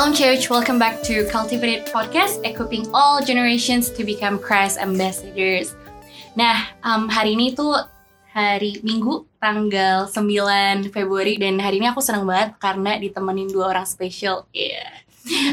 Shalom Church, welcome back to Cultivated Podcast, equipping all generations to become Christ ambassadors. Nah, um, hari ini tuh hari Minggu, tanggal 9 Februari, dan hari ini aku senang banget karena ditemenin dua orang spesial. Iya.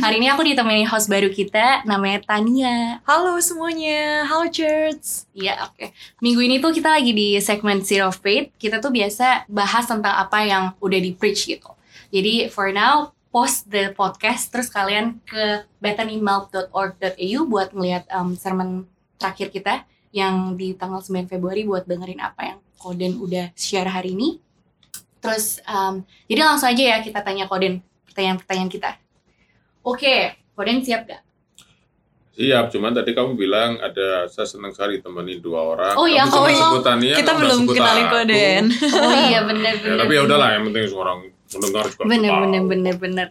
Hari ini aku ditemenin host baru kita, namanya Tania. Halo semuanya, halo Church. Iya, oke. Minggu ini tuh kita lagi di segmen Zero Faith. Kita tuh biasa bahas tentang apa yang udah di preach gitu. Jadi for now, post the podcast terus kalian ke bethanymouth.org.au buat ngeliat um, sermon terakhir kita yang di tanggal 9 Februari buat dengerin apa yang Koden udah share hari ini. Terus um, jadi langsung aja ya kita tanya Koden pertanyaan-pertanyaan kita. Oke, Koden siap gak? Siap, cuman tadi kamu bilang ada saya senang sekali temenin dua orang. Oh iya, Kamu oh iya. sebutannya, Kita belum kenalin aku. Koden. Oh iya bener Ya, tapi ya udahlah, yang penting orang mendengar juga Bener tahu. bener bener bener.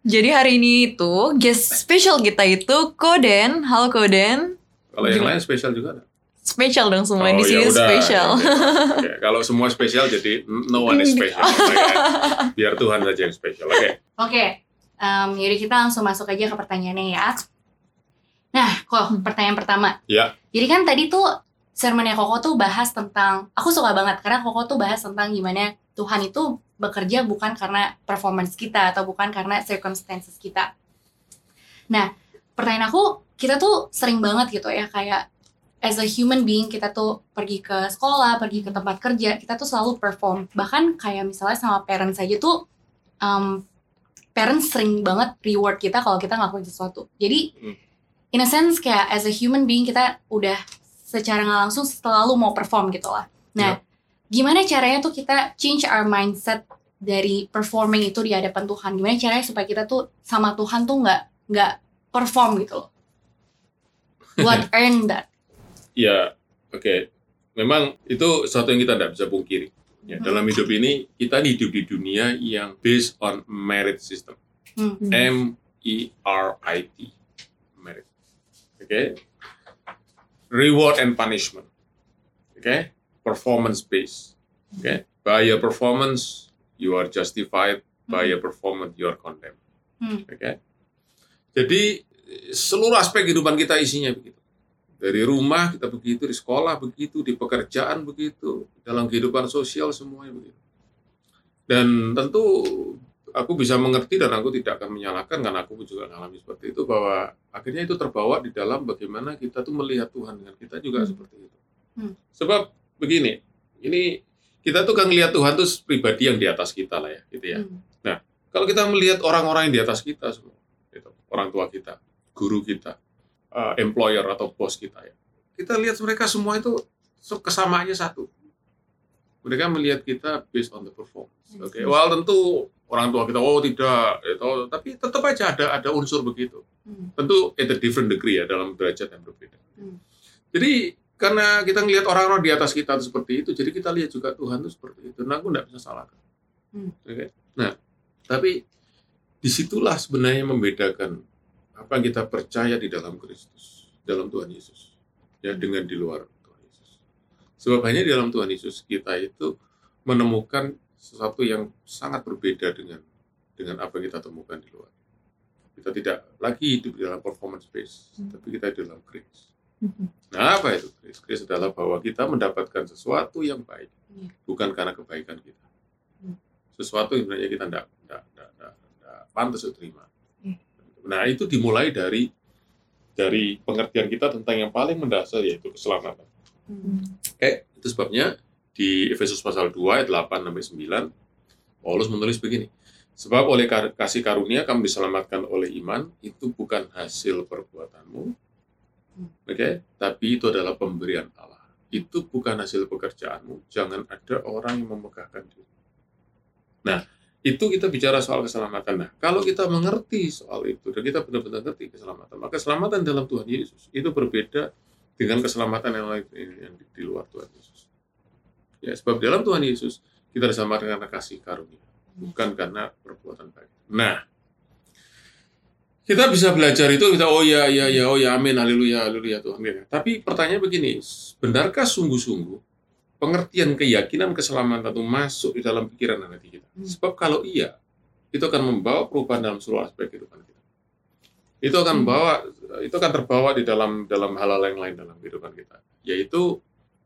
Jadi hari ini itu guest special kita itu Koden. Halo Koden. Kalau yang lain spesial juga ada. Spesial dong semua di Oh, sini ya udah. spesial. Oke, Kalau semua spesial jadi no one is special. Oke. Biar Tuhan saja yang spesial. Oke. Oke, um, yaudah kita langsung masuk aja ke pertanyaannya ya. Nah, kok pertanyaan pertama. Ya. Jadi kan tadi tuh sermonnya Koko tuh bahas tentang, aku suka banget karena Koko tuh bahas tentang gimana Tuhan itu bekerja bukan karena performance kita atau bukan karena circumstances kita. Nah, pertanyaan aku, kita tuh sering banget gitu ya kayak as a human being kita tuh pergi ke sekolah, pergi ke tempat kerja, kita tuh selalu perform. Bahkan kayak misalnya sama parents aja tuh um, parents sering banget reward kita kalau kita ngelakuin sesuatu. Jadi Hmm. in a sense kayak as a human being kita udah secara nggak langsung selalu mau perform gitu lah. Nah, gimana caranya tuh kita change our mindset dari performing itu di hadapan Tuhan? Gimana caranya supaya kita tuh sama Tuhan tuh nggak nggak perform gitu loh? What earn that? Ya, oke. Memang itu sesuatu yang kita tidak bisa pungkiri. Ya, Hmm. Dalam hidup ini, kita hidup di dunia yang based on merit system. Hmm. M E R I T merit. Oke. Reward and punishment. Oke. Performance based. Oke. By your performance you are justified, by your performance you are condemned. Hmm. Oke. Jadi seluruh aspek kehidupan kita isinya begitu. Dari rumah kita begitu, di sekolah begitu, di pekerjaan begitu, dalam kehidupan sosial semuanya begitu. Dan tentu aku bisa mengerti dan aku tidak akan menyalahkan karena aku juga mengalami seperti itu bahwa akhirnya itu terbawa di dalam bagaimana kita tuh melihat Tuhan dengan kita juga Hmm. seperti itu. Hmm. Sebab begini, ini kita tuh kan lihat Tuhan tuh pribadi yang di atas kita lah ya, gitu ya. Hmm. Kalau kita melihat orang-orang yang di atas kita semua, gitu, orang tua kita, guru kita, uh, employer atau bos kita ya, kita lihat mereka semua itu kesamaannya satu. Mereka melihat kita based on the performance. Oke, Yes. well tentu orang tua kita oh tidak, gitu, tapi tetap aja ada ada unsur begitu. Hmm. Tentu at a different degree ya dalam derajat yang berbeda. Hmm. Jadi karena kita ngelihat orang-orang di atas kita itu seperti itu, jadi kita lihat juga Tuhan itu seperti itu. Nah, aku nggak bisa salahkan. Hmm. Oke. Nah, tapi di situlah sebenarnya membedakan apa yang kita percaya di dalam Kristus, dalam Tuhan Yesus, ya dengan di luar Tuhan Yesus. Sebab hanya di dalam Tuhan Yesus kita itu menemukan sesuatu yang sangat berbeda dengan dengan apa yang kita temukan di luar. Kita tidak lagi hidup di dalam performance base, Hmm. tapi kita di dalam grace. Nah, apa itu grace? Grace adalah bahwa kita mendapatkan sesuatu yang baik, Iya. bukan karena kebaikan kita. Hmm. Sesuatu yang sebenarnya kita tidak tidak tidak pantas untuk terima. Iya. Nah, itu dimulai dari dari pengertian kita tentang yang paling mendasar yaitu keselamatan. Hmm. Oke, itu sebabnya di Efesus pasal 2 ayat 8 sampai 9 Paulus menulis begini. Sebab oleh kasih karunia kamu diselamatkan oleh iman, itu bukan hasil perbuatanmu. Oke, tapi itu adalah pemberian Allah. Itu bukan hasil pekerjaanmu. Jangan ada orang yang memegahkan diri. Nah, itu kita bicara soal keselamatan. Nah, kalau kita mengerti soal itu dan kita benar-benar ngerti keselamatan, maka keselamatan dalam Tuhan Yesus itu berbeda dengan keselamatan yang lain yang di, di luar Tuhan Yesus. Ya, sebab dalam Tuhan Yesus kita diselamatkan karena kasih karunia, bukan karena perbuatan baik. Nah, kita bisa belajar itu kita oh ya ya ya oh ya amin haleluya haleluya Tuhan. Ya. Tapi pertanyaan begini, benarkah sungguh-sungguh pengertian keyakinan keselamatan itu masuk di dalam pikiran dan hati kita? Hmm. Sebab kalau iya, itu akan membawa perubahan dalam seluruh aspek kehidupan kita. Itu akan Hmm. membawa, itu akan terbawa di dalam dalam hal-hal yang lain dalam kehidupan kita, yaitu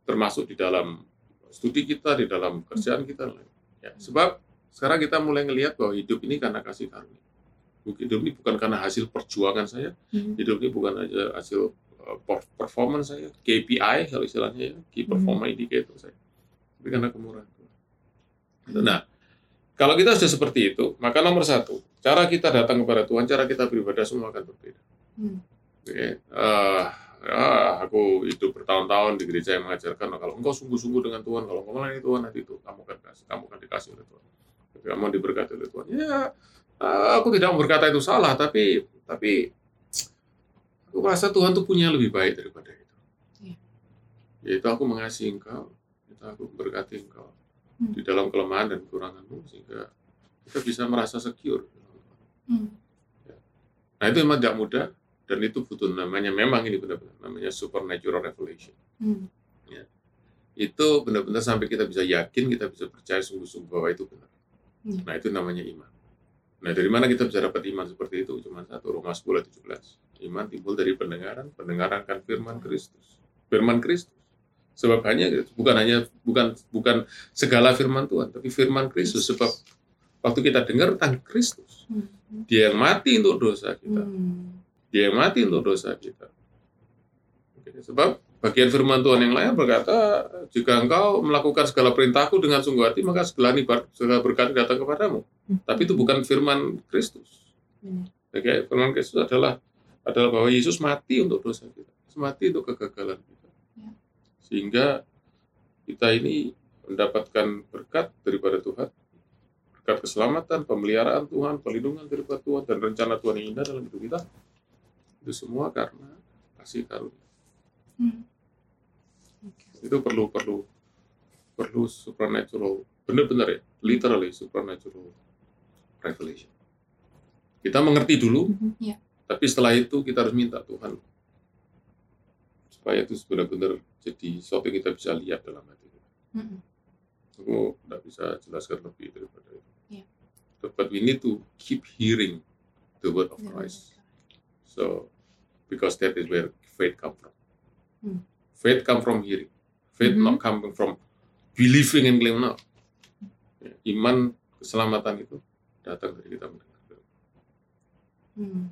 termasuk di dalam studi kita, di dalam kerjaan kita. Ya, sebab sekarang kita mulai melihat bahwa hidup ini karena kasih karunia. Hidup ini bukan karena hasil perjuangan saya, Hmm. hidup ini bukan aja hasil uh, per- performance saya, KPI kalau istilahnya ya, Key Performance Indicator saya, tapi karena kemurahan Tuhan. Nah, kalau kita sudah seperti itu, maka nomor satu, cara kita datang kepada Tuhan, cara kita beribadah semua akan berbeda. Hmm. Oke, eh, ya, aku hidup bertahun-tahun di gereja yang mengajarkan "Oh, kalau engkau sungguh-sungguh dengan Tuhan, kalau engkau melayani Tuhan nanti itu kamu akan kasih, kamu akan dikasih oleh Tuhan. Kamu diberkati oleh Tuhan. Ya, eh, aku tidak berkata itu salah, tapi tapi aku merasa Tuhan tuh punya lebih baik daripada itu. Iya. Yaitu aku mengasihi engkau, yaitu aku berkati engkau Hmm. di dalam kelemahan dan kekuranganmu sehingga kita bisa merasa secure. Hmm. Nah itu memang tidak mudah dan itu butuh namanya memang ini benar-benar namanya supernatural revelation. Hmm. Itu benar-benar sampai kita bisa yakin, kita bisa percaya sungguh-sungguh bahwa itu benar. Hmm. Nah itu namanya iman. Nah dari mana kita bisa dapat iman seperti itu? Cuma satu Roma 10 ayat 17. Iman timbul dari pendengaran, pendengaran akan firman Kristus. Firman Kristus. Sebab hanya bukan hanya bukan bukan segala firman Tuhan, tapi firman Kristus. Sebab waktu kita dengar tentang Kristus, Hmm. Dia yang mati untuk dosa kita. Hmm. Dia yang mati untuk dosa kita. Sebab bagian firman Tuhan yang lain berkata, jika engkau melakukan segala perintahku dengan sungguh hati, maka segala, segala berkat datang kepadamu. Tapi itu bukan firman Kristus. Benar. Oke, firman Kristus adalah adalah bahwa Yesus mati untuk dosa kita. Yesus mati untuk kegagalan kita. Ya. Sehingga kita ini mendapatkan berkat daripada Tuhan. Berkat keselamatan, pemeliharaan Tuhan, perlindungan daripada Tuhan, dan rencana Tuhan yang indah dalam hidup kita. Itu semua karena kasih karunia. Hmm. Itu perlu perlu perlu supernatural, benar-benar ya, literally supernatural revelation. Kita mengerti dulu, Iya. tapi setelah itu kita harus minta Tuhan supaya itu benar-benar jadi sesuatu yang kita bisa lihat dalam hati kita. Hmm. Aku tidak bisa jelaskan lebih daripada itu. Iya. But we need to keep hearing the word of. Christ. So, because that is where faith come from. Hmm. Faith come from hearing. Faith Mhm. not coming from believing and claim now. Ya, Iman keselamatan itu datang dari kita mendengar. Hmm.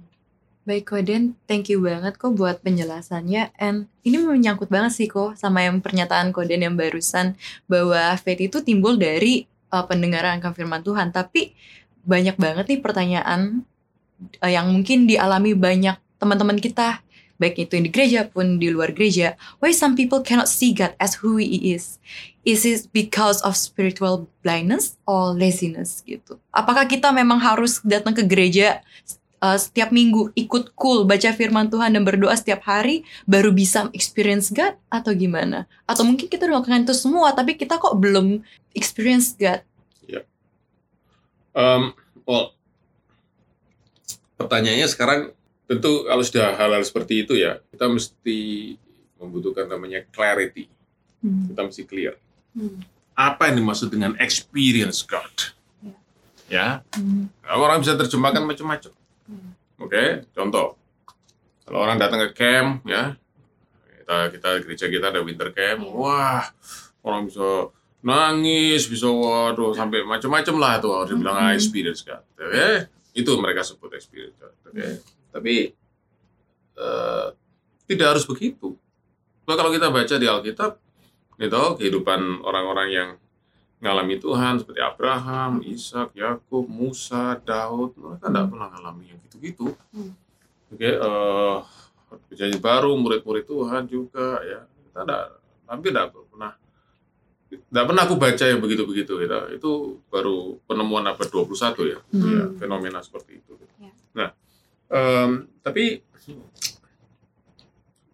Baik Koden, thank you banget kok buat penjelasannya. And ini menyangkut banget sih kok sama yang pernyataan Koden yang barusan bahwa faith itu timbul dari uh, pendengaran akan firman Tuhan. Tapi banyak banget nih pertanyaan uh, yang mungkin dialami banyak teman-teman kita, baik itu di gereja pun di luar gereja. Why some people cannot see God as who He is? Is it because of spiritual blindness or laziness gitu? Apakah kita memang harus datang ke gereja uh, setiap minggu ikut cool baca firman Tuhan dan berdoa setiap hari baru bisa experience God atau gimana? Atau mungkin kita udah melakukan itu semua tapi kita kok belum experience God? Um, well, pertanyaannya sekarang tentu kalau sudah hal-hal seperti itu ya kita mesti membutuhkan namanya clarity. Hmm. Kita mesti clear. Hmm. Apa yang dimaksud dengan experience God? Ya, Hmm. orang bisa terjemahkan macam-macam. Hmm. Oke, contoh. Kalau orang datang ke camp, ya, kita kita gereja kita ada winter camp, Iya. wah, orang bisa nangis, bisa waduh sampai macam-macam lah tuh harus dibilang ah, Mhm. experience kan. Oke, itu mereka sebut experience kan. Oke, tapi eh, tidak harus begitu. Nah, kalau kita baca di Alkitab, gitu kehidupan orang-orang yang ngalami Tuhan seperti Abraham, Ishak, Yakub, Musa, Daud, mereka tidak pernah ngalami yang gitu-gitu. Hmm. Oke, eh perjanjian baru, murid-murid Tuhan juga ya. Kita tidak, hampir tidak pernah tidak pernah aku baca yang begitu-begitu gitu. Itu baru penemuan abad 21 ya, Hmm. ya fenomena seperti itu. gitu. Ya. Nah, em, tapi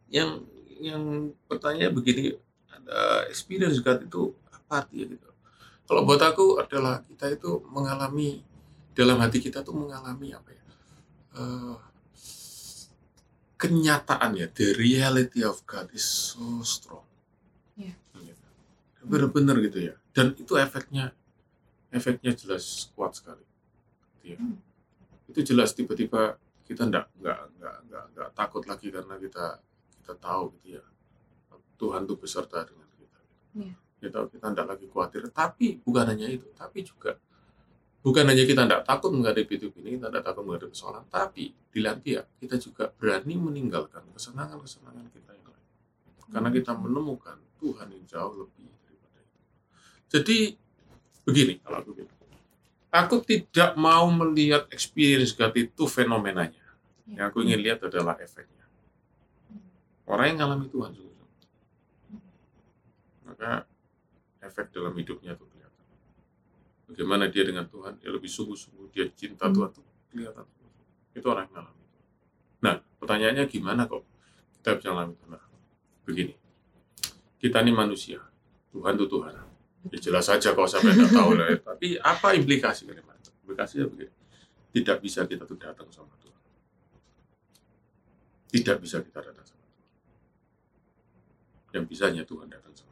yang yang pertanyaan begini, ada experience God itu apa artinya gitu? Kalau buat aku adalah kita itu mengalami dalam hati kita tuh mengalami apa ya? eh, kenyataan ya, the reality of God is so strong. Iya. Gitu. Benar-benar gitu ya. Dan itu efeknya, efeknya jelas kuat sekali. gitu ya. Hmm. Itu jelas tiba-tiba kita enggak enggak enggak enggak takut lagi karena kita kita tahu gitu ya. Tuhan itu beserta dengan kita. Iya. Kita kita enggak lagi khawatir. Tapi bukan hanya itu, tapi juga bukan hanya kita enggak takut menghadapi hidup ini, kita enggak takut menghadapi persoalan, tapi di lain pihak kita juga berani meninggalkan kesenangan-kesenangan kita yang lain. Karena kita menemukan Tuhan yang jauh lebih daripada itu. Jadi begini kalau aku bilang. Aku tidak mau melihat experience God itu fenomenanya. Yang aku ingin lihat adalah efeknya. Orang yang ngalami Tuhan sungguh-sungguh. Maka efek dalam hidupnya itu kelihatan. Bagaimana dia dengan Tuhan, dia lebih sungguh-sungguh, dia cinta Hmm. Tuhan itu kelihatan. Itu orang yang Tuhan. Nah, pertanyaannya gimana kok kita bisa ngalami Tuhan? Nah, begini, kita ini manusia, Tuhan itu Tuhan. Ya jelas saja kalau sampai nggak tahu lah. ya. Tapi apa implikasi? Implikasinya begini, tidak bisa kita tuh datang sama Tuhan. Tidak bisa kita datang sama Tuhan. Yang bisa hanya Tuhan datang sama.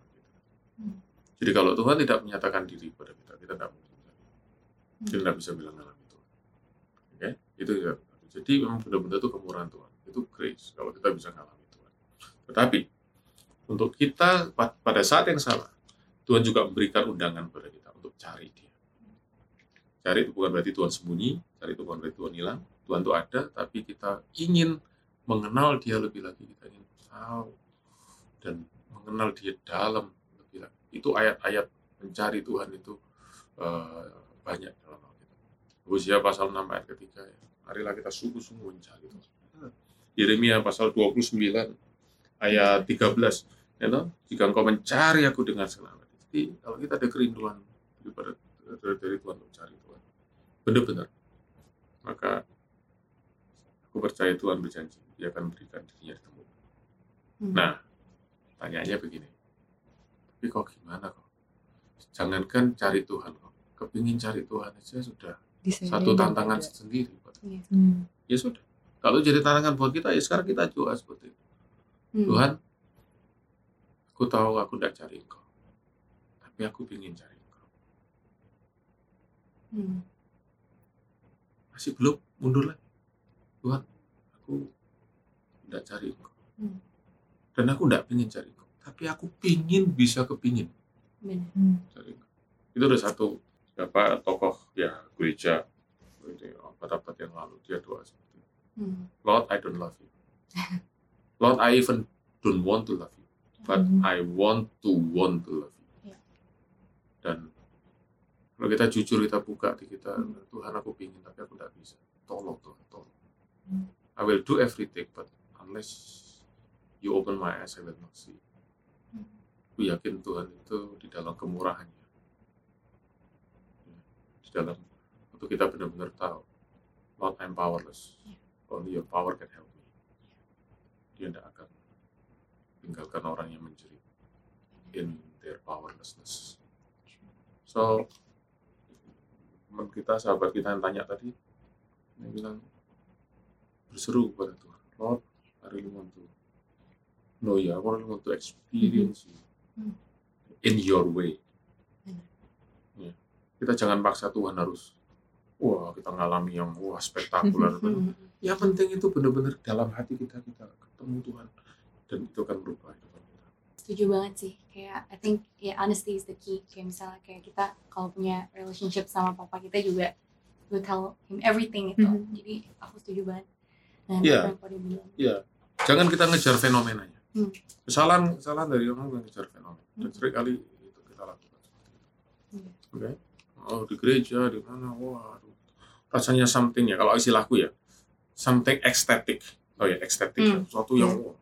Jadi kalau Tuhan tidak menyatakan diri kepada kita, kita tidak mungkin. Hmm. Kita tidak bisa bilang ngalami Tuhan. Oke, itu ya. Jadi memang benar-benar itu kemurahan Tuhan. Itu grace kalau kita bisa ngalami Tuhan. Tetapi untuk kita pa- pada saat yang sama, Tuhan juga memberikan undangan kepada kita untuk cari Dia. Cari itu bukan berarti Tuhan sembunyi, cari itu bukan berarti Tuhan hilang. Tuhan itu ada, tapi kita ingin mengenal Dia lebih lagi. Kita ingin tahu dan mengenal Dia dalam. Itu ayat-ayat mencari Tuhan itu eh, banyak dalam Alkitab. Hosea pasal 6 ayat ketiga ya. Marilah kita sungguh-sungguh mencari Tuhan. Yeremia pasal 29 ayat 13 ya toh? jika engkau mencari aku dengan segala hati. Jadi kalau kita ada kerinduan daripada dari, dari Tuhan untuk cari Tuhan, benar-benar, maka aku percaya Tuhan berjanji dia akan berikan dirinya ditemu. Hmm. Nah, pertanyaannya begini, tapi kok gimana kok? Jangankan cari Tuhan kok, kepingin cari Tuhan aja sudah Desainnya satu tantangan beda. sendiri. buat- Hmm. Ya sudah, kalau jadi tantangan buat kita ya sekarang kita doa seperti itu. Hmm. Tuhan, aku tahu aku tidak cari engkau, tapi aku ingin cari engkau. Hmm. Masih belum, mundur lagi. Tuhan, aku tidak cari engkau. Hmm. Dan aku tidak ingin cari engkau, tapi aku pingin bisa kepingin. Hmm. Itu ada satu apa tokoh ya gereja itu abad-abad yang lalu dia doa seperti itu. Hmm. Lord, I don't love you. Lord, I even don't want to love you, but Mhm. I want to want to love you. Ya. Dan kalau kita jujur kita buka di kita, Hmm. Tuhan aku pingin tapi aku tidak bisa. Tolong Tuhan, tolong. Hmm. I will do everything, but unless you open my eyes, I will not see. Aku yakin Tuhan itu di dalam kemurahannya, di dalam untuk kita benar-benar tahu, Lord, I'm powerless. Only your power can help me. Dia tidak akan tinggalkan orang yang menjerit in their powerlessness. So, teman kita, sahabat kita yang tanya tadi, dia bilang, berseru kepada Tuhan, Lord, I really want to know you, I really want to experience you Hmm. In your way. Benar. Ya. Kita jangan paksa Tuhan harus, wah kita ngalami yang wah spektakuler. Hmm. yang penting itu benar-benar dalam hati kita kita ketemu Tuhan dan itu akan berubah hidup kita. setuju banget sih kayak I think ya honesty is the key kayak misalnya kayak kita kalau punya relationship sama papa kita juga we tell him everything itu Mhm. jadi aku setuju banget Iya. bilang Iya, jangan kita ngejar fenomenanya. Hmm. Kesalahan kesalahan dari orang yang ngejar fenomena. Dan Hmm. sering kali itu kita lakukan seperti itu. Iya. Oke. Oh di gereja di mana? Wah, aduh. rasanya something ya. Kalau istilahku ya, something ecstatic. Oh ya, ecstatic. ya. Hmm. Sesuatu yang wah.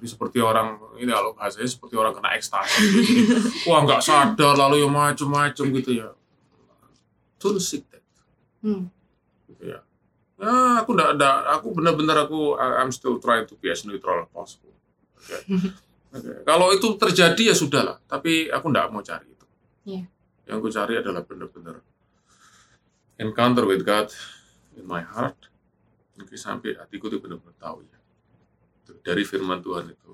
Jadi seperti orang ini kalau bahasanya seperti orang kena ekstasi. Jadi, wah nggak sadar lalu yang macem-macem gitu ya. Don't seek that. hmm. gitu ya. Ya, aku enggak ada, aku benar-benar aku I'm still trying to be as neutral as possible. Oke. Oke. Kalau itu terjadi ya sudahlah, tapi aku enggak mau cari itu. Iya. Yang aku cari adalah benar-benar encounter with God in my heart. Oke, sampai hatiku itu benar-benar tahu ya. Dari firman Tuhan itu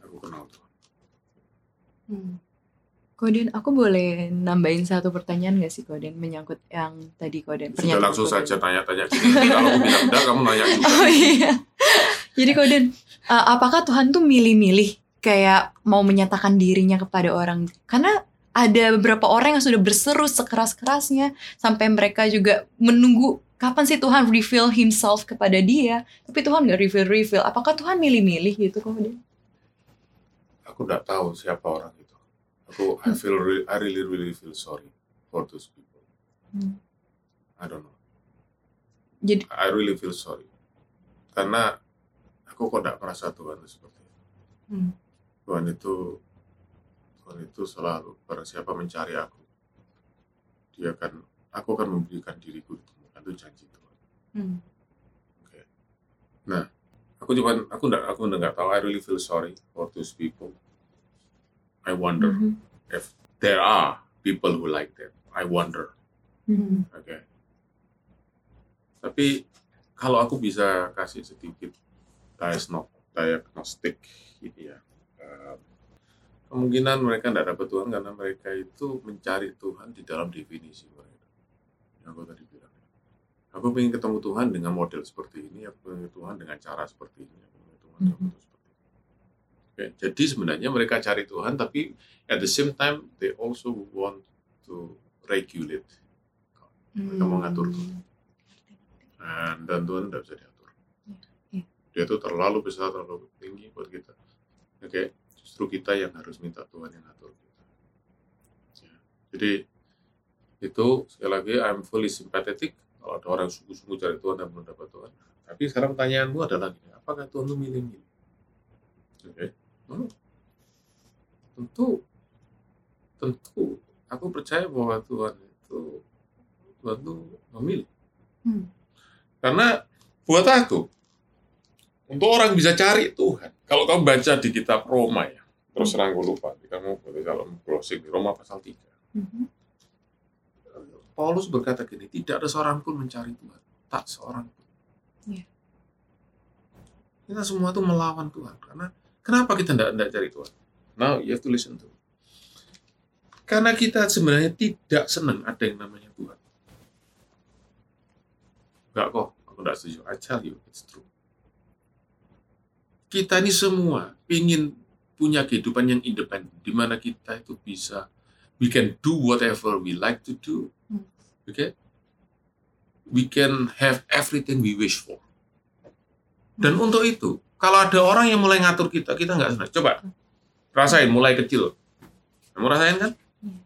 aku kenal Tuhan. Hmm. Koden, aku boleh nambahin satu pertanyaan gak sih Koden menyangkut yang tadi Koden Sudah langsung Koden. saja tanya-tanya Kalau aku bilang enggak, kamu nanya juga. Oh iya. Jadi Koden, uh, apakah Tuhan tuh milih-milih kayak mau menyatakan dirinya kepada orang? Karena ada beberapa orang yang sudah berseru sekeras-kerasnya sampai mereka juga menunggu kapan sih Tuhan reveal himself kepada dia. Tapi Tuhan gak reveal-reveal. Apakah Tuhan milih-milih gitu Koden? Aku enggak tahu siapa orang itu. Aku I feel re- I really really feel sorry for those people. Hmm. I don't know. Jadi I really feel sorry. Karena aku kok enggak merasa Tuhan itu seperti itu. Hmm. Tuhan itu Tuhan itu selalu barang siapa mencari aku, dia akan aku akan memberikan diriku ditemukan itu janji Tuhan. Hmm. Oke. Nah, aku cuma aku enggak aku enggak tahu. I really feel sorry for those people. I wonder Mhm. if there are people who like that. I wonder. Mhm. Oke. Tapi kalau aku bisa kasih sedikit diagnostik, gitu ya. eh, kemungkinan mereka tidak dapat Tuhan karena mereka itu mencari Tuhan di dalam definisi mereka. Yang aku tadi bilang. Aku ingin ketemu Tuhan dengan model seperti ini, aku ingin Tuhan dengan cara seperti ini, aku ingin Tuhan dengan bentuk seperti Oke, jadi sebenarnya mereka cari Tuhan, tapi at the same time they also want to regulate. Mereka mau ngatur Tuhan. Nah, dan Tuhan tidak bisa diatur. Iya. Dia itu terlalu besar, terlalu tinggi buat kita. Oke, justru kita yang harus minta Tuhan yang ngatur kita. Ya. Jadi itu sekali lagi I'm fully sympathetic kalau ada orang sungguh-sungguh cari Tuhan dan belum dapat Tuhan. Tapi sekarang pertanyaanmu adalah gini, apakah Tuhan itu milih-milih? Oke, no. tentu, tentu, aku percaya bahwa Tuhan itu Tuhan itu memilih. Hmm. Karena buat aku, untuk orang bisa cari Tuhan, kalau kamu baca di kitab Roma ya, terus terang gue lupa, kamu boleh kalau closing di Roma pasal 3. Mhm. Paulus berkata gini, tidak ada seorang pun mencari Tuhan, tak seorang pun. Iya. Kita semua tuh melawan Tuhan, karena kenapa kita tidak tidak cari Tuhan? Now you have to listen to. me. Karena kita sebenarnya tidak senang ada yang namanya Tuhan. Enggak kok, aku tidak setuju. I tell you, it's true. Kita ini semua ingin punya kehidupan yang independen, di mana kita itu bisa, we can do whatever we like to do, Hmm. okay? We can have everything we wish for. Dan untuk itu, kalau ada orang yang mulai ngatur kita, kita nggak senang. Coba rasain mulai kecil. Kamu rasain kan? Iya.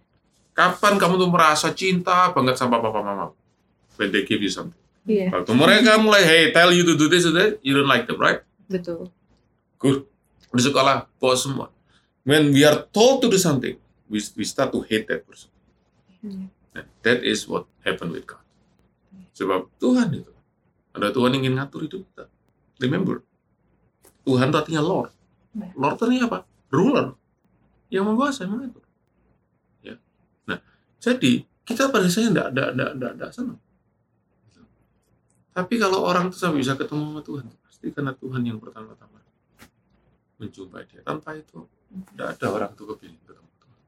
Kapan kamu tuh merasa cinta banget sama papa mama? When they give you something. Iya, Waktu mereka mulai, hey, tell you to do this, that, you don't like them, right? betul. Good. Di sekolah, bos semua. When we are told to do something, we, we start to hate that person. Iya. And that is what happened with God. Sebab Tuhan itu, ada Tuhan yang ingin ngatur hidup kita. Remember, Tuhan itu artinya Lord. Lord itu artinya apa? Ruler. Yang menguasai, mengatur. Ya. Nah, jadi kita pada saya enggak, enggak, enggak, enggak, enggak senang. Tapi kalau orang itu sampai bisa ketemu sama Tuhan, pasti karena Tuhan yang pertama-tama menjumpai dia. Tanpa itu, tidak ada orang itu kepilih ketemu Tuhan.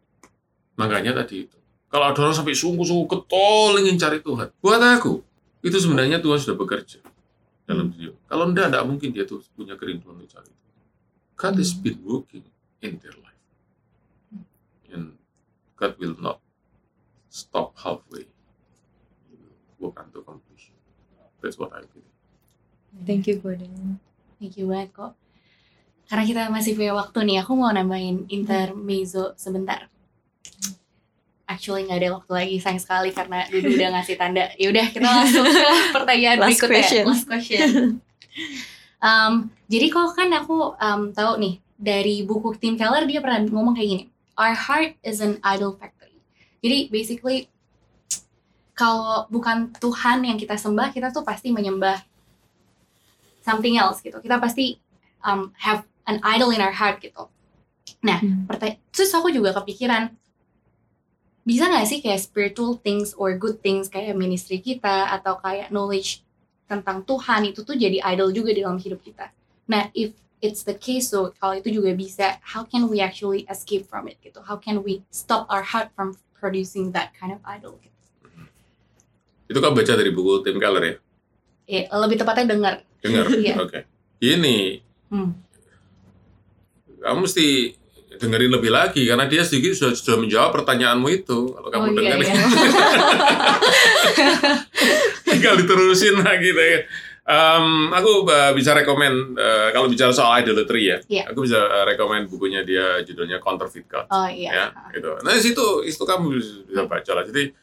Makanya tadi itu, kalau ada orang sampai sungguh-sungguh ketol ingin cari Tuhan, buat aku, itu sebenarnya Tuhan sudah bekerja dalam diri. Kalau enggak, enggak mungkin dia tuh punya kerinduan untuk cari Tuhan. God has been working in their life. And God will not stop halfway. Will work unto completion. That's what I believe. Thank you, Gordon. Thank you banget kok. Karena kita masih punya waktu nih, aku mau nambahin intermezzo sebentar. Actually nggak ada waktu lagi, sayang sekali karena Dudu udah ngasih tanda. Ya udah kita langsung ke pertanyaan Last berikutnya. question. Last question. Um, jadi kok kan aku um, tahu nih dari buku Tim Keller dia pernah ngomong kayak gini. Our heart is an idol factory. Jadi basically kalau bukan Tuhan yang kita sembah, kita tuh pasti menyembah something else gitu. Kita pasti um, have an idol in our heart gitu. Nah, Hmm. terus aku juga kepikiran, bisa nggak sih kayak spiritual things or good things kayak ministry kita atau kayak knowledge tentang Tuhan itu tuh jadi idol juga dalam hidup kita. Nah, if it's the case so kalau itu juga bisa how can we actually escape from it gitu how can we stop our heart from producing that kind of idol gitu. Itu kan baca dari buku Tim Keller ya? Eh, lebih tepatnya dengar Dengar? Iya. Oke. Ini, Hmm. kamu mesti dengerin lebih lagi karena dia sedikit sudah, sudah menjawab pertanyaanmu itu. Kalau kamu oh iya, dengerin, iya. tinggal diterusin lagi deh. Em, aku uh, bisa rekomend uh, kalau bicara soal idolatry ya, Iya. aku bisa uh, rekomend bukunya dia judulnya Counterfeit God. oh iya ya gitu. Nah situ itu kamu bisa, bisa baca lah. Jadi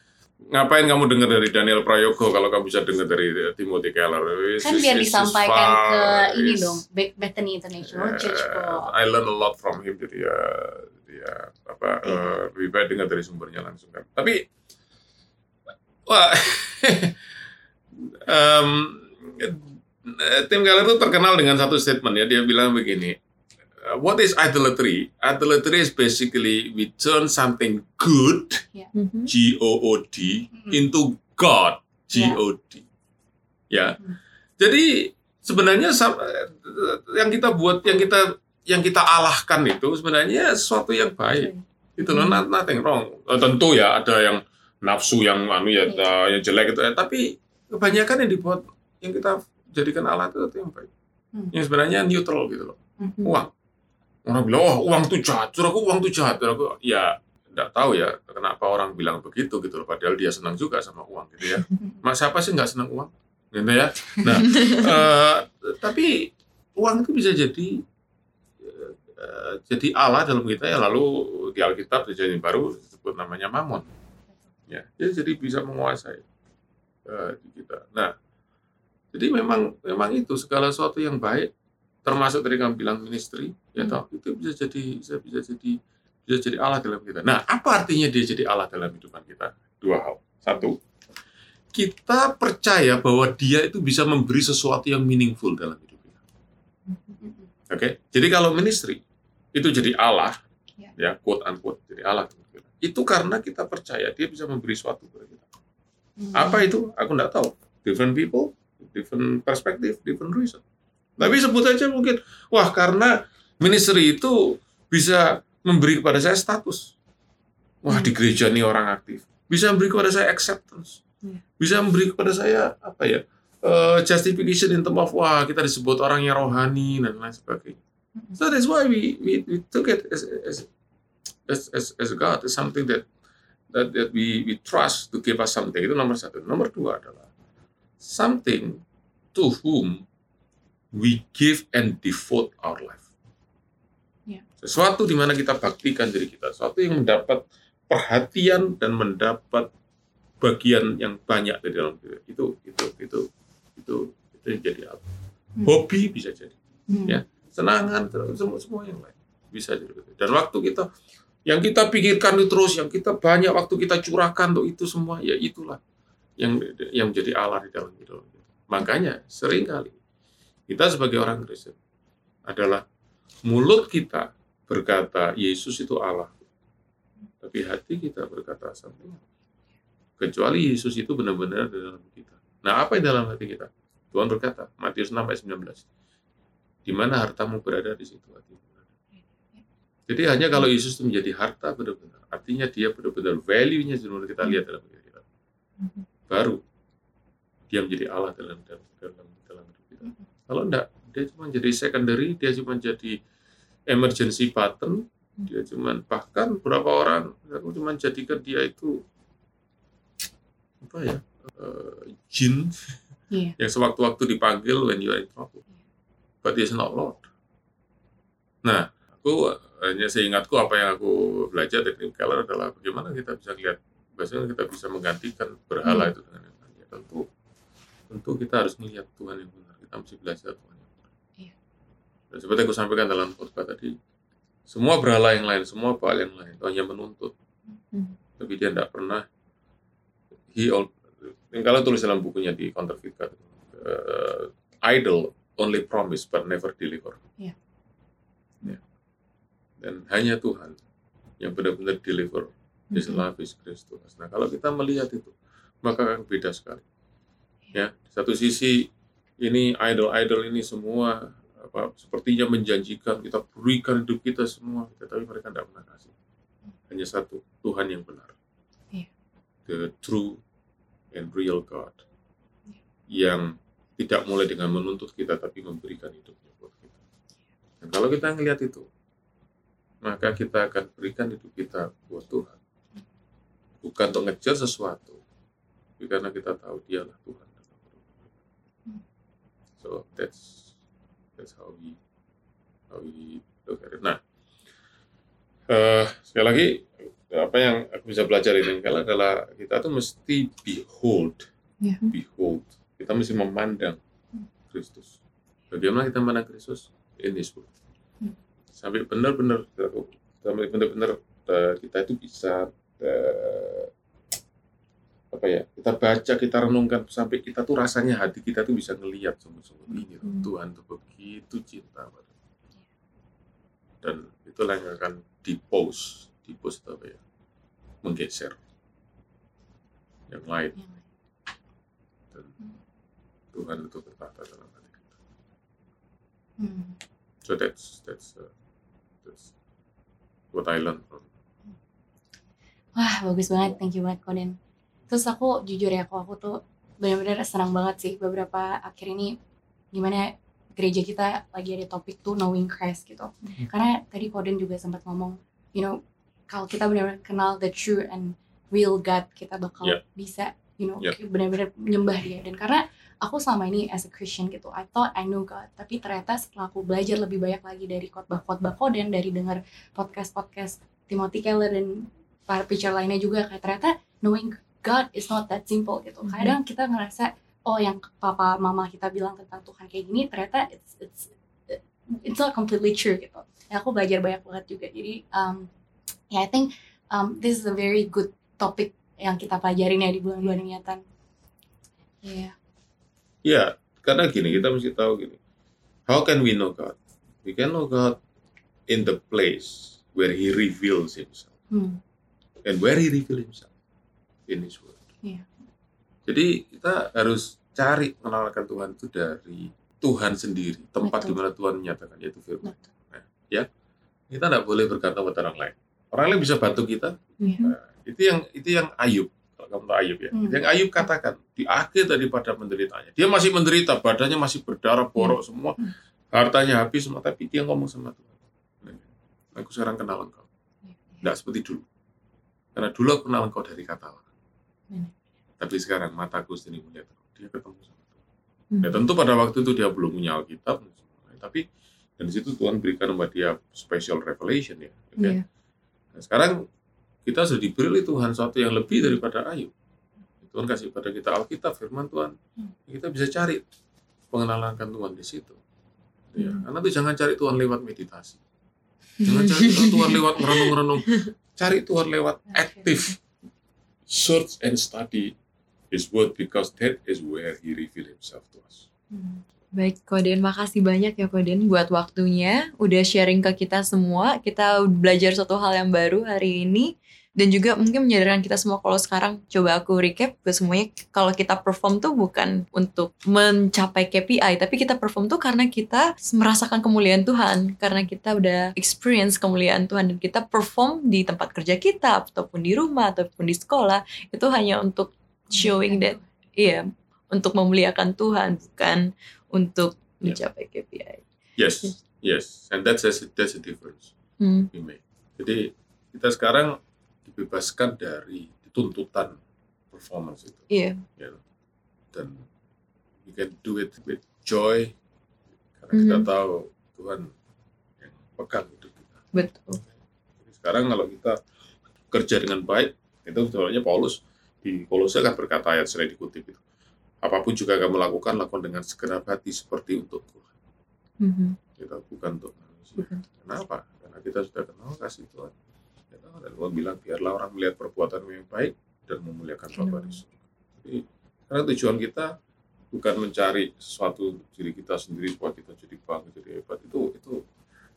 ngapain kamu dengar dari Daniel Prayogo kalau kamu bisa dengar dari Timothy Keller? It's- kan biar disampaikan ke ini dong Be- Bethany International Church Eh, kok I learn a lot from him jadi ya dia apa Iya. eh, lebih baik dengar dari sumbernya langsung kan. Tapi wah eh, Tim Keller itu terkenal dengan satu statement ya dia bilang begini. Eh, What is idolatry? Idolatry is basically we turn something good Mhm. G O O D Mhm. into God G O D. Ya. Hmm. Jadi sebenarnya sam- yang kita buat yang kita yang kita alahkan itu sebenarnya sesuatu yang baik. Gitu loh, Hmm. not- nothing wrong. Eh, tentu ya ada yang nafsu yang anu ya, Iya. eh, yang jelek itu, eh, tapi kebanyakan yang dibuat yang kita jadikan Allah itu, itu yang baik. Hmm. Yang sebenarnya neutral gitu loh. Mhm. Uang. Orang bilang, oh uang itu jahat, Suruh aku uang itu jahat. Suruh aku, ya nggak tahu ya kenapa orang bilang begitu gitu loh. Padahal dia senang juga sama uang gitu ya. Mas siapa sih nggak senang uang? Gitu ya. Nah, eh, tapi uang itu bisa jadi eh, jadi Allah dalam kita ya lalu di Alkitab di Perjanjian baru disebut namanya mamon. Ya, dia jadi bisa menguasai eh, di kita. Nah, jadi memang memang itu segala sesuatu yang baik termasuk tadi kamu bilang ministry ya Hmm. toh itu bisa jadi bisa bisa jadi bisa jadi Allah dalam kita. Nah, apa artinya dia jadi Allah dalam hidupan kita? Dua hal. Satu, kita percaya bahwa dia itu bisa memberi sesuatu yang meaningful dalam hidup kita. Oke, jadi kalau ministry itu jadi Allah, Ya. ya quote unquote jadi Allah. Itu karena kita percaya dia bisa memberi sesuatu kepada kita. Mhm. Apa itu? Aku nggak tahu. Different people, different perspective, different reason. Tapi sebut aja mungkin, wah karena ministry itu bisa memberi kepada saya status. Wah Hmm. di gereja ini orang aktif. Bisa memberi kepada saya acceptance. Ya. Bisa memberi kepada saya apa ya? eh, justification in terms of wah kita disebut orang yang rohani dan lain sebagainya. Mhm. So that's why we we, we took it as as as as, as God as something that that, that we we trust to give us something itu nomor satu. Nomor dua adalah something to whom we give and devote our life. Ya. Sesuatu di mana kita baktikan diri kita, sesuatu yang mendapat perhatian dan mendapat bagian yang banyak dari dalam diri itu itu itu itu itu yang jadi apa? Hmm. Hobi bisa jadi Mhm. ya. senangan terus semua semua yang lain bisa jadi begitu. dan waktu kita yang kita pikirkan itu terus yang kita banyak waktu kita curahkan untuk itu semua ya itulah yang yang menjadi Allah di dalam hidup kita. makanya sering kali kita sebagai orang Kristen adalah mulut kita berkata Yesus itu Allah tapi hati kita berkata else. kecuali Yesus itu benar-benar di dalam kita nah apa yang dalam hati kita Tuhan berkata Matius 6 ayat 19 di mana hartamu berada di situ hatimu. Jadi hanya kalau Yesus itu menjadi harta benar-benar, artinya dia benar-benar value-nya benar kita lihat dalam diri kita. Baru dia menjadi Allah dalam dalam dalam, dalam hidup kita. Kalau enggak, dia cuma jadi secondary, dia cuma jadi emergency button, dia cuma bahkan beberapa orang aku cuma jadikan dia itu apa ya eh, jin Iya. yang sewaktu-waktu dipanggil when you are in trouble but is not Lord. Nah, aku hanya seingatku apa yang aku belajar dari Tim Keller adalah bagaimana kita bisa lihat, bahasanya kita bisa menggantikan berhala Hmm. itu dengan yang lain. Ya, tentu, tentu kita harus melihat Tuhan yang benar. Mesti belajar Tuhan yang. Iya. Dan seperti aku sampaikan dalam khotbah tadi, semua berhala yang lain, semua baal yang lain, itu hanya menuntut. Hmm. Tapi dia tidak pernah, he all, Keller tulis dalam bukunya di Counterfeit uh, idol only promise but never deliver. Iya. Ya. Dan hanya Tuhan yang benar-benar deliver His Mhm. love is. Nah, kalau kita melihat itu, maka akan beda sekali. Ya, di satu sisi ini idol-idol ini semua apa sepertinya menjanjikan kita berikan hidup kita semua tetapi mereka tidak pernah kasih. Hanya satu Tuhan yang benar. Iya. the true and real God. Yang tidak mulai dengan menuntut kita tapi memberikan hidupnya buat kita. Dan kalau kita ngelihat itu maka kita akan berikan hidup kita buat Tuhan. Bukan untuk ngejar sesuatu tapi karena kita tahu dialah Tuhan so that's that's how we how we look at it nah eh, sekali lagi apa yang aku bisa belajar ini kalau kalau kita tuh mesti behold Ya. behold kita mesti memandang Kristus bagaimana kita memandang Kristus in His Word Hmm. sampai benar-benar sampai benar-benar eh, kita itu bisa eh, apa ya kita baca kita renungkan sampai kita tuh rasanya hati kita tuh bisa ngelihat sungguh-sungguh ini Hmm. Tuhan tuh begitu cinta pada dan itulah yang akan dipose itu apa ya menggeser yang lain. Dan Tuhan itu bertata dalam hati kita. Hmm. so that's that's uh, that's what I learned from Wah bagus banget, thank you banget Koden. Terus aku jujur ya, kok aku tuh benar-benar senang banget sih beberapa akhir ini gimana gereja kita lagi ada topik tuh knowing Christ gitu. Karena tadi Koden juga sempat ngomong, you know, kalau kita benar-benar kenal the true and real God, kita bakal Yeah. bisa, you know, Yeah. benar-benar menyembah dia. Dan karena aku selama ini as a Christian gitu, I thought I know God, tapi ternyata setelah aku belajar lebih banyak lagi dari khotbah-khotbah Koden, dari dengar podcast-podcast Timothy Keller dan para preacher lainnya juga kayak ternyata knowing God is not that simple gitu. Mhm. Kadang kita ngerasa oh yang papa mama kita bilang tentang Tuhan kayak gini ternyata it's it's it's not completely true gitu. Ya, aku belajar banyak banget juga. Jadi um, ya I think um, this is a very good topic yang kita pelajarin ya di bulan-bulan niatan. Iya. Ya, karena gini, kita mesti tahu gini. How can we know God? We can know God in the place where He reveals Himself. Hmm. And where He reveals Himself? In His Word. Iya. Jadi kita harus cari mengenalkan Tuhan itu dari Tuhan sendiri. Tempat di mana Tuhan menyatakan, yaitu firman. Betul. Kita tidak boleh bergantung pada orang lain. Orang lain bisa bantu kita. Iya. Nah, itu yang itu yang Ayub. Kalau kamu tahu Ayub ya. Hmm. Yang Ayub katakan di akhir daripada menderitanya. Dia masih menderita, badannya masih berdarah, borok semua, Hmm. hartanya habis semua. Tapi dia ngomong sama Tuhan. Aku sekarang kenal engkau. Tidak seperti dulu. Karena dulu aku kenal engkau dari kata Allah. Hmm. Tapi sekarang mataku sendiri melihat. Dia ketemu sama Tuhan. Hmm. Ya tentu pada waktu itu dia belum punya Alkitab. Tapi dan di situ Tuhan berikan kepada dia special revelation ya. oke? Iya. Nah, sekarang kita sudah diberi oleh Tuhan sesuatu yang lebih daripada Ayub. Tuhan kasih pada kita Alkitab, firman Tuhan. Hmm. Kita bisa cari pengenalan akan Tuhan di situ. Ya, Hmm. karena tuh jangan cari Tuhan lewat meditasi. Jangan cari Tuhan lewat merenung-merenung. Cari Tuhan lewat aktif. Search and study His Word because that is where He reveal Himself to us. Hmm. Baik, Koden, makasih banyak ya Koden buat waktunya, udah sharing ke kita semua. Kita belajar satu hal yang baru hari ini dan juga mungkin menyadarkan kita semua kalau sekarang coba aku recap ke semuanya kalau kita perform tuh bukan untuk mencapai KPI tapi kita perform tuh karena kita merasakan kemuliaan Tuhan karena kita udah experience kemuliaan Tuhan dan kita perform di tempat kerja kita ataupun di rumah ataupun di sekolah itu hanya untuk showing that iya untuk memuliakan Tuhan bukan untuk Ya. mencapai KPI. Yes, yes, and that's that's that's the difference. Hmm. we make. Jadi kita sekarang dibebaskan dari tuntutan performance itu, Iya, ya. dan we can do it with joy karena kita Mhm. tahu Tuhan yang pegang hidup kita. betul. Jadi sekarang kalau kita kerja dengan baik, itu sebenarnya Paulus di Kolose kan berkata ayat sering dikutip itu. Apa pun juga kamu lakukan, lakukan dengan segenap hati seperti untuk Tuhan. Mhm. Kita bukan untuk manusia. Bukan. Kenapa? Karena kita sudah kenal kasih Tuhan. Dan Tuhan bilang biarlah orang melihat perbuatan yang baik dan memuliakan Bapa di surga. Jadi karena tujuan kita bukan mencari sesuatu diri kita sendiri supaya kita jadi bangga, jadi hebat. Itu itu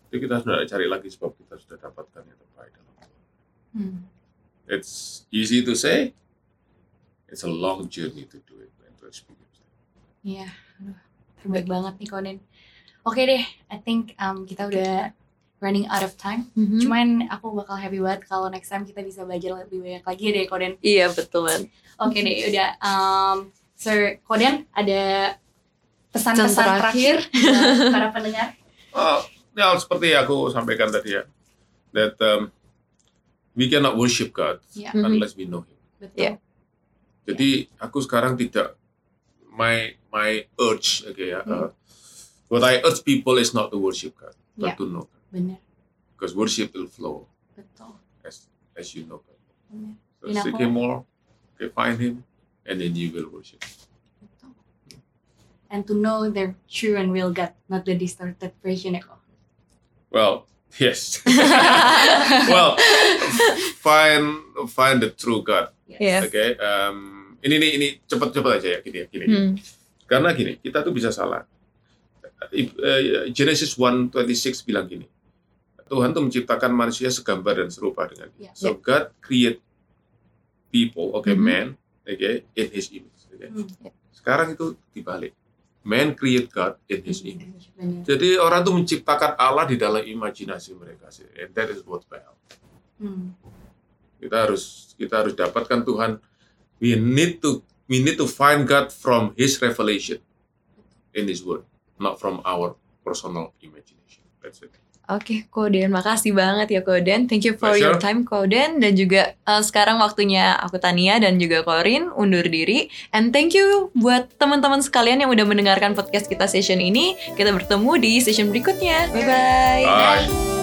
itu kita sudah cari lagi sebab kita sudah dapatkan yang terbaik dalam Tuhan. Hmm. It's easy to say. It's a long journey to do it and to experience it. Iya, aduh, terbaik banget nih Koden. Oke deh, I think um, kita udah running out of time. Mhm. Cuman aku bakal happy banget kalau next time kita bisa belajar lebih banyak lagi deh Koden. Iya betul banget. Oke deh, udah. Um, Sir Koden ada pesan-pesan Pesan terakhir, terakhir. para pendengar. Oh, ya seperti aku sampaikan tadi ya, that um, we cannot worship God Ya, Mhm. unless we know Him. betul. Yeah. Jadi aku sekarang tidak my my urge, okay ya. Hmm. uh, what I urge people is not to worship God, Yeah. but to know God, Benar, because worship will flow betul. as as you know. Benar, So Dan seek aku- Him more, okay, find Him, and then you will worship. betul. And to know the true and real God, not the distorted version kok. Well, yes. well, find find the true God. Yes. Oke, um, ini ini ini cepat-cepat aja ya gini ya gini. Hmm. Karena gini, kita tuh bisa salah. Eh, Genesis 1:26 bilang gini. Tuhan tuh menciptakan manusia segambar dan serupa dengan dia. Ya. So God create people, oke, Mhm. man, oke, in his image. oke. Hmm. Sekarang itu dibalik. Man create God in his image. Benar. Jadi orang tuh menciptakan Allah di dalam imajinasi mereka sih. And that is what well. Hmm. Kita harus kita harus dapatkan Tuhan. We need to we need to find God from His revelation in His Word, not from our personal imagination. That's it. Oke, Koden, makasih banget ya Koden. Thank you for Pleasure. your time Koden dan juga eh, sekarang waktunya aku Tania dan juga Korin undur diri. And thank you buat teman-teman sekalian yang udah mendengarkan podcast kita session ini. Kita bertemu di session berikutnya. Bye bye. Bye.